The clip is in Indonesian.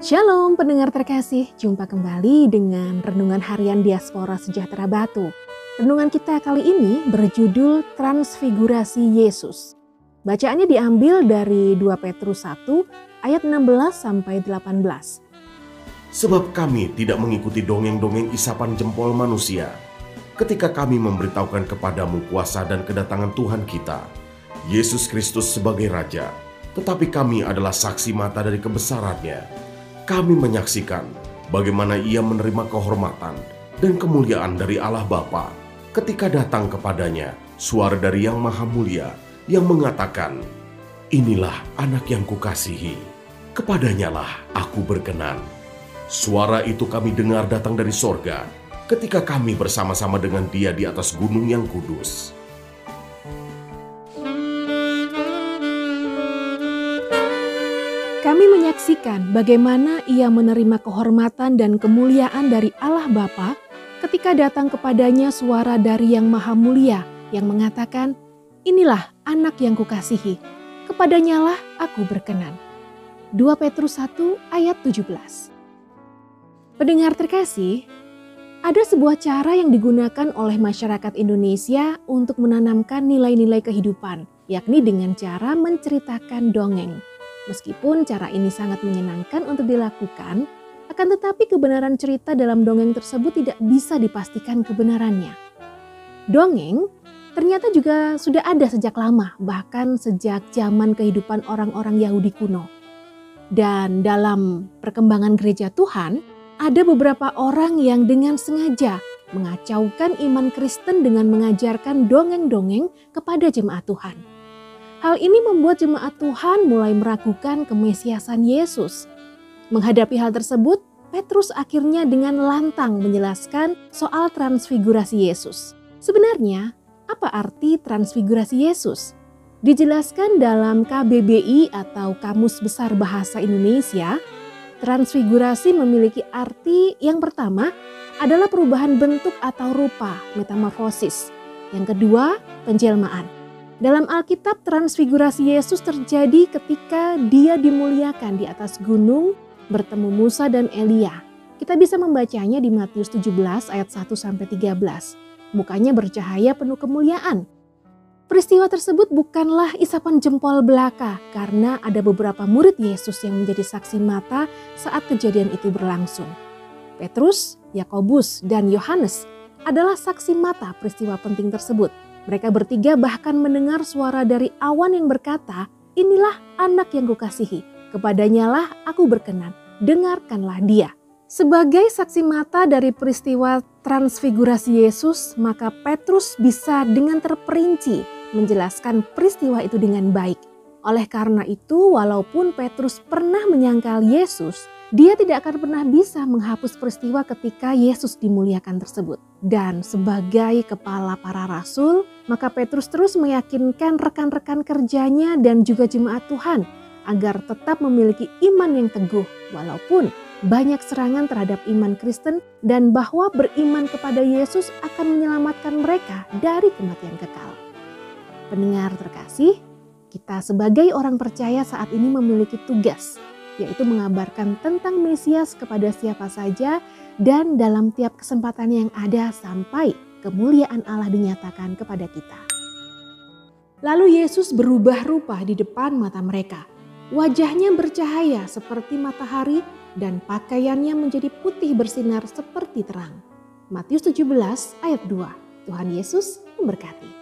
Shalom pendengar terkasih, jumpa kembali dengan Renungan Harian Diaspora Sejahtera Batu. Renungan kita kali ini berjudul Transfigurasi Yesus. Bacaannya diambil dari 2 Petrus 1 ayat 16 sampai 18. Sebab kami tidak mengikuti dongeng-dongeng isapan jempol manusia ketika kami memberitahukan kepadamu kuasa dan kedatangan Tuhan kita, Yesus Kristus sebagai Raja. Tetapi kami adalah saksi mata dari kebesarannya kami menyaksikan bagaimana ia menerima kehormatan dan kemuliaan dari Allah Bapa ketika datang kepadanya suara dari Yang Maha Mulia yang mengatakan, Inilah anak yang kukasihi, kepadanyalah aku berkenan. Suara itu kami dengar datang dari sorga ketika kami bersama-sama dengan dia di atas gunung yang kudus. Menyaksikan bagaimana ia menerima kehormatan dan kemuliaan dari Allah Bapa ketika datang kepadanya suara dari Yang Maha Mulia yang mengatakan, Inilah anak yang kukasihi, kepadanyalah aku berkenan. 2 Petrus 1 ayat 17 Pendengar terkasih, ada sebuah cara yang digunakan oleh masyarakat Indonesia untuk menanamkan nilai-nilai kehidupan, yakni dengan cara menceritakan dongeng. Meskipun cara ini sangat menyenangkan untuk dilakukan, akan tetapi kebenaran cerita dalam dongeng tersebut tidak bisa dipastikan kebenarannya. Dongeng ternyata juga sudah ada sejak lama, bahkan sejak zaman kehidupan orang-orang Yahudi kuno. Dan dalam perkembangan gereja Tuhan, ada beberapa orang yang dengan sengaja mengacaukan iman Kristen dengan mengajarkan dongeng-dongeng kepada jemaat Tuhan. Hal ini membuat jemaat Tuhan mulai meragukan kemesiasan Yesus. Menghadapi hal tersebut, Petrus akhirnya dengan lantang menjelaskan soal transfigurasi Yesus. Sebenarnya, apa arti transfigurasi Yesus? Dijelaskan dalam KBBI atau Kamus Besar Bahasa Indonesia, transfigurasi memiliki arti yang pertama adalah perubahan bentuk atau rupa, metamorfosis. Yang kedua, penjelmaan. Dalam Alkitab, transfigurasi Yesus terjadi ketika dia dimuliakan di atas gunung bertemu Musa dan Elia. Kita bisa membacanya di Matius 17 ayat 1 sampai 13. Mukanya bercahaya penuh kemuliaan. Peristiwa tersebut bukanlah isapan jempol belaka karena ada beberapa murid Yesus yang menjadi saksi mata saat kejadian itu berlangsung. Petrus, Yakobus, dan Yohanes adalah saksi mata peristiwa penting tersebut. Mereka bertiga bahkan mendengar suara dari awan yang berkata, Inilah anak yang kukasihi, kepadanya lah aku berkenan, dengarkanlah dia. Sebagai saksi mata dari peristiwa transfigurasi Yesus, maka Petrus bisa dengan terperinci menjelaskan peristiwa itu dengan baik. Oleh karena itu, walaupun Petrus pernah menyangkal Yesus, dia tidak akan pernah bisa menghapus peristiwa ketika Yesus dimuliakan tersebut. Dan sebagai kepala para rasul, maka Petrus terus meyakinkan rekan-rekan kerjanya dan juga jemaat Tuhan agar tetap memiliki iman yang teguh walaupun banyak serangan terhadap iman Kristen dan bahwa beriman kepada Yesus akan menyelamatkan mereka dari kematian kekal. Pendengar terkasih, kita sebagai orang percaya saat ini memiliki tugas yaitu mengabarkan tentang Mesias kepada siapa saja dan dalam tiap kesempatan yang ada sampai kemuliaan Allah dinyatakan kepada kita. Lalu Yesus berubah rupa di depan mata mereka. Wajahnya bercahaya seperti matahari dan pakaiannya menjadi putih bersinar seperti terang. Matius 17 ayat 2. Tuhan Yesus memberkati.